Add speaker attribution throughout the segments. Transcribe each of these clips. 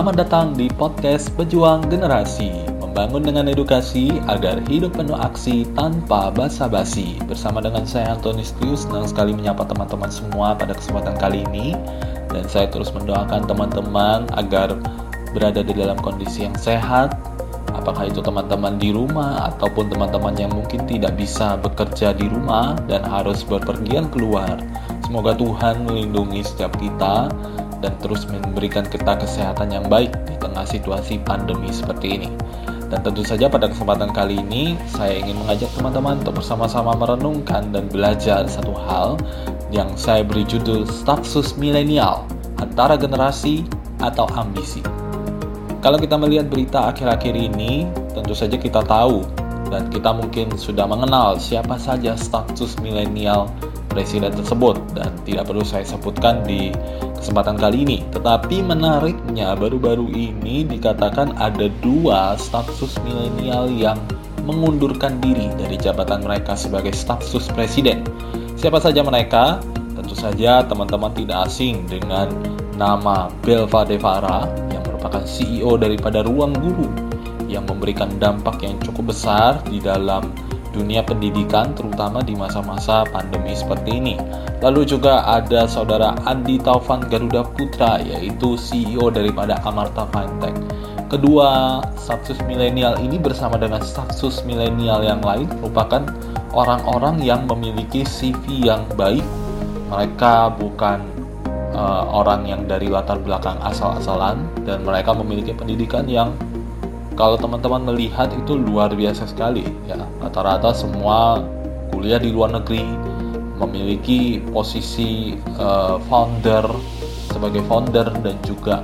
Speaker 1: Selamat datang di podcast Pejuang Generasi, membangun dengan edukasi agar hidup penuh aksi tanpa basa-basi. Bersama dengan saya Antoni Stius, senang sekali menyapa teman-teman semua pada kesempatan kali ini. Dan saya terus mendoakan teman-teman agar berada di dalam kondisi yang sehat, apakah itu teman-teman di rumah ataupun teman-teman yang mungkin tidak bisa bekerja di rumah dan harus berpergian keluar. Semoga Tuhan melindungi setiap kita dan terus memberikan kita kesehatan yang baik di tengah situasi pandemi seperti ini. Dan tentu saja pada kesempatan kali ini saya ingin mengajak teman-teman untuk bersama-sama merenungkan dan belajar satu hal yang saya beri judul status milenial antara generasi atau ambisi. Kalau kita melihat berita akhir-akhir ini, tentu saja kita tahu dan kita mungkin sudah mengenal siapa saja status milenial presiden tersebut dan tidak perlu saya sebutkan di kesempatan kali ini. Tetapi menariknya baru-baru ini dikatakan ada dua status milenial yang mengundurkan diri dari jabatan mereka sebagai status presiden. Siapa saja mereka? Tentu saja teman-teman tidak asing dengan nama Belva Devara yang merupakan CEO daripada Ruang Guru yang memberikan dampak yang cukup besar di dalam dunia pendidikan terutama di masa-masa pandemi seperti ini. Lalu juga ada saudara Andi Taufan Garuda Putra yaitu CEO daripada Amarta Fintech. Kedua status milenial ini bersama dengan status milenial yang lain merupakan orang-orang yang memiliki CV yang baik. Mereka bukan uh, orang yang dari latar belakang asal-asalan dan mereka memiliki pendidikan yang kalau teman-teman melihat itu luar biasa sekali ya. Rata-rata semua kuliah di luar negeri memiliki posisi uh, founder sebagai founder dan juga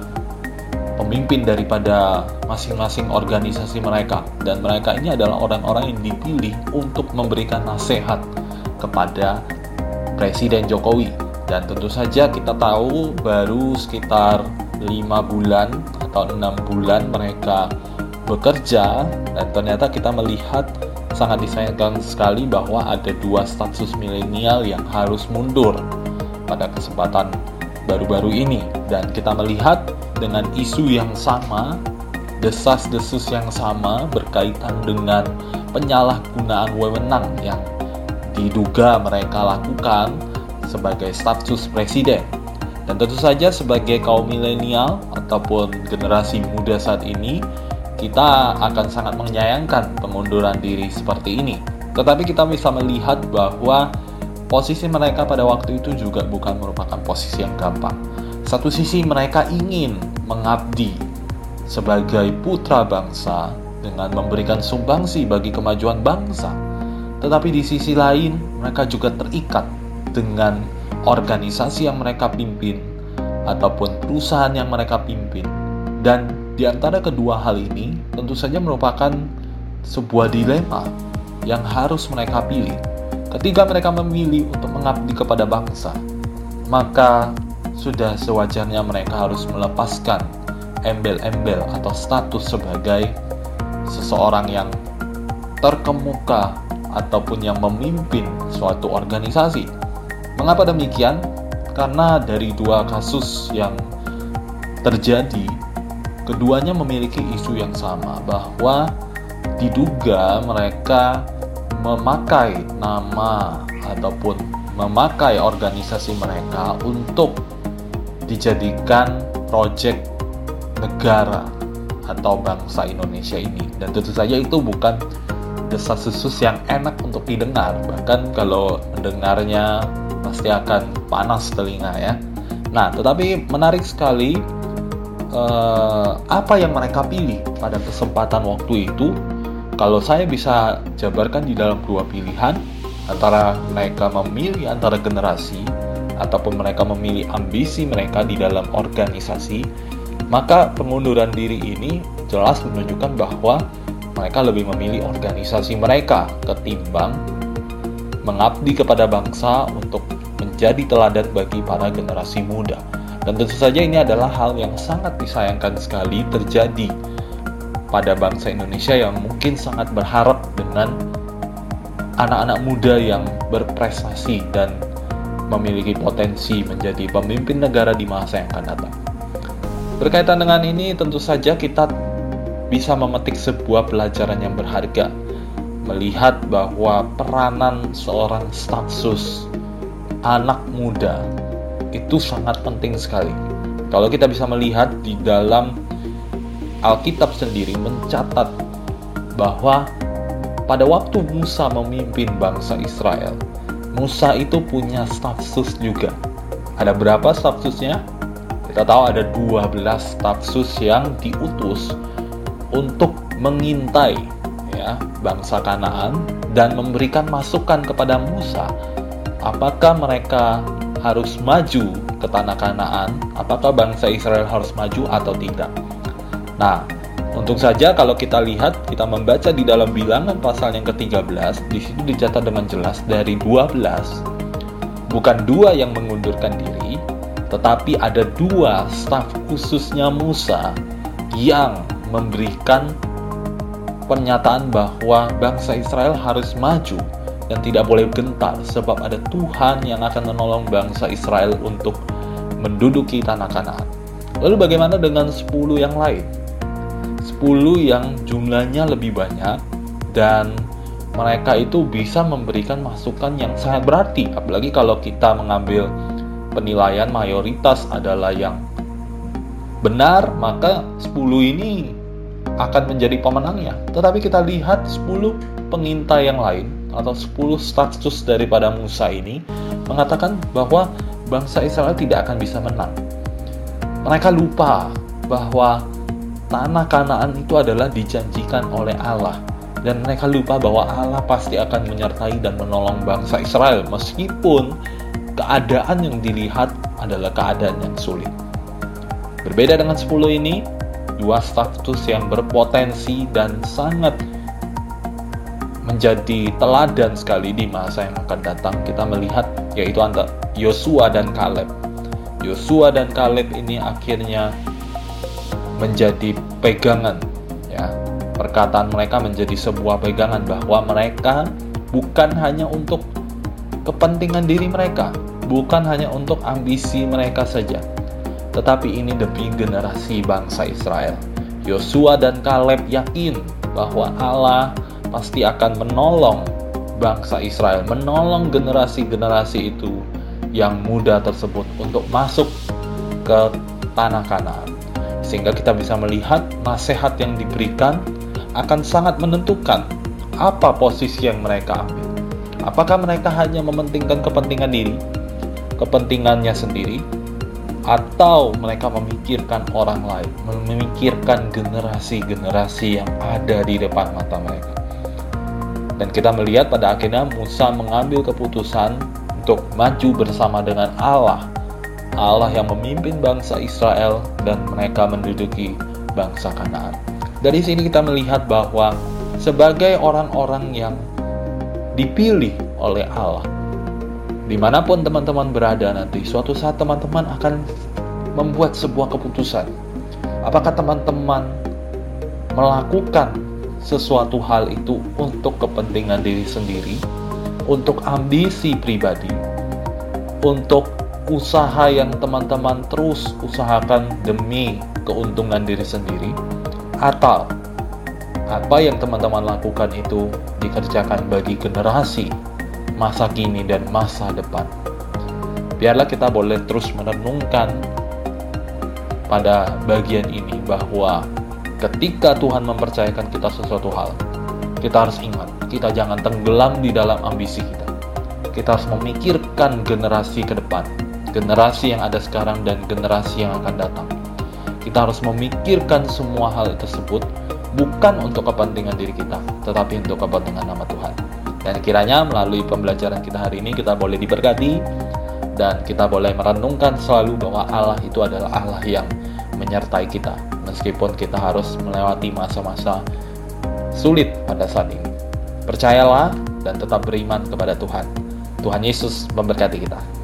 Speaker 1: pemimpin daripada masing-masing organisasi mereka. Dan mereka ini adalah orang-orang yang dipilih untuk memberikan nasihat kepada Presiden Jokowi. Dan tentu saja kita tahu baru sekitar lima bulan atau enam bulan mereka bekerja dan ternyata kita melihat sangat disayangkan sekali bahwa ada dua status milenial yang harus mundur pada kesempatan baru-baru ini. Dan kita melihat dengan isu yang sama desas-desus yang sama berkaitan dengan penyalahgunaan wewenang yang diduga mereka lakukan sebagai status presiden. Dan tentu saja sebagai kaum milenial ataupun generasi muda saat ini kita akan sangat menyayangkan pengunduran diri seperti ini. Tetapi kita bisa melihat bahwa posisi mereka pada waktu itu juga bukan merupakan posisi yang gampang. Satu sisi mereka ingin mengabdi sebagai putra bangsa dengan memberikan sumbangsi bagi kemajuan bangsa. Tetapi di sisi lain, mereka juga terikat dengan organisasi yang mereka pimpin ataupun perusahaan yang mereka pimpin dan di antara kedua hal ini, tentu saja merupakan sebuah dilema yang harus mereka pilih. Ketika mereka memilih untuk mengabdi kepada bangsa, maka sudah sewajarnya mereka harus melepaskan embel-embel atau status sebagai seseorang yang terkemuka ataupun yang memimpin suatu organisasi. Mengapa demikian? Karena dari dua kasus yang terjadi Keduanya memiliki isu yang sama bahwa diduga mereka memakai nama ataupun memakai organisasi mereka untuk dijadikan proyek negara atau bangsa Indonesia ini. Dan tentu saja itu bukan desas-desus yang enak untuk didengar. Bahkan kalau mendengarnya pasti akan panas telinga ya. Nah tetapi menarik sekali uh, apa yang mereka pilih pada kesempatan waktu itu kalau saya bisa jabarkan di dalam dua pilihan antara mereka memilih antara generasi ataupun mereka memilih ambisi mereka di dalam organisasi maka pengunduran diri ini jelas menunjukkan bahwa mereka lebih memilih organisasi mereka ketimbang mengabdi kepada bangsa untuk menjadi teladan bagi para generasi muda. Dan tentu saja ini adalah hal yang sangat disayangkan sekali terjadi pada bangsa Indonesia yang mungkin sangat berharap dengan anak-anak muda yang berprestasi dan memiliki potensi menjadi pemimpin negara di masa yang akan datang. Berkaitan dengan ini, tentu saja kita bisa memetik sebuah pelajaran yang berharga, melihat bahwa peranan seorang stafsus anak muda itu sangat penting sekali. Kalau kita bisa melihat di dalam Alkitab sendiri mencatat bahwa pada waktu Musa memimpin bangsa Israel, Musa itu punya stafsus juga. Ada berapa stafsusnya? Kita tahu ada 12 stafsus yang diutus untuk mengintai ya bangsa Kanaan dan memberikan masukan kepada Musa apakah mereka harus maju ke tanah Kanaan, apakah bangsa Israel harus maju atau tidak. Nah, untuk saja kalau kita lihat, kita membaca di dalam bilangan pasal yang ke-13, di situ dicatat dengan jelas dari 12 bukan dua yang mengundurkan diri, tetapi ada dua staf khususnya Musa yang memberikan pernyataan bahwa bangsa Israel harus maju dan tidak boleh gentar sebab ada Tuhan yang akan menolong bangsa Israel untuk menduduki tanah Kanaan. Lalu bagaimana dengan 10 yang lain? 10 yang jumlahnya lebih banyak dan mereka itu bisa memberikan masukan yang sangat berarti apalagi kalau kita mengambil penilaian mayoritas adalah yang benar, maka 10 ini akan menjadi pemenangnya. Tetapi kita lihat 10 pengintai yang lain atau 10 status daripada Musa ini mengatakan bahwa bangsa Israel tidak akan bisa menang. Mereka lupa bahwa tanah Kanaan itu adalah dijanjikan oleh Allah dan mereka lupa bahwa Allah pasti akan menyertai dan menolong bangsa Israel meskipun keadaan yang dilihat adalah keadaan yang sulit. Berbeda dengan 10 ini, dua status yang berpotensi dan sangat menjadi teladan sekali di masa yang akan datang kita melihat yaitu antara Yosua dan Kaleb. Yosua dan Kaleb ini akhirnya menjadi pegangan ya. Perkataan mereka menjadi sebuah pegangan bahwa mereka bukan hanya untuk kepentingan diri mereka, bukan hanya untuk ambisi mereka saja, tetapi ini demi generasi bangsa Israel. Yosua dan Kaleb yakin bahwa Allah pasti akan menolong bangsa Israel, menolong generasi-generasi itu yang muda tersebut untuk masuk ke tanah Kanaan. Sehingga kita bisa melihat nasihat yang diberikan akan sangat menentukan apa posisi yang mereka ambil. Apakah mereka hanya mementingkan kepentingan diri kepentingannya sendiri, atau mereka memikirkan orang lain, memikirkan generasi-generasi yang ada di depan mata mereka. Dan kita melihat pada akhirnya Musa mengambil keputusan untuk maju bersama dengan Allah. Allah yang memimpin bangsa Israel dan mereka menduduki bangsa Kanaan. Dari sini kita melihat bahwa sebagai orang-orang yang dipilih oleh Allah, di mana pun teman-teman berada nanti, suatu saat teman-teman akan membuat sebuah keputusan. Apakah teman-teman melakukan sesuatu hal itu untuk kepentingan diri sendiri, untuk ambisi pribadi, untuk usaha yang teman-teman terus usahakan demi keuntungan diri sendiri, atau apa yang teman-teman lakukan itu dikerjakan bagi generasi masa kini dan masa depan. Biarlah kita boleh terus merenungkan pada bagian ini bahwa ketika Tuhan mempercayakan kita sesuatu hal, kita harus ingat, kita jangan tenggelam di dalam ambisi kita. Kita harus memikirkan generasi ke depan, generasi yang ada sekarang dan generasi yang akan datang. Kita harus memikirkan semua hal tersebut bukan untuk kepentingan diri kita, tetapi untuk kepentingan nama Tuhan. Dan kiranya melalui pembelajaran kita hari ini kita boleh diberkati dan kita boleh merenungkan selalu bahwa Allah itu adalah Allah yang menyertai kita meskipun kita harus melewati masa-masa sulit pada saat ini. Percayalah dan tetap beriman kepada Tuhan. Tuhan Yesus memberkati kita.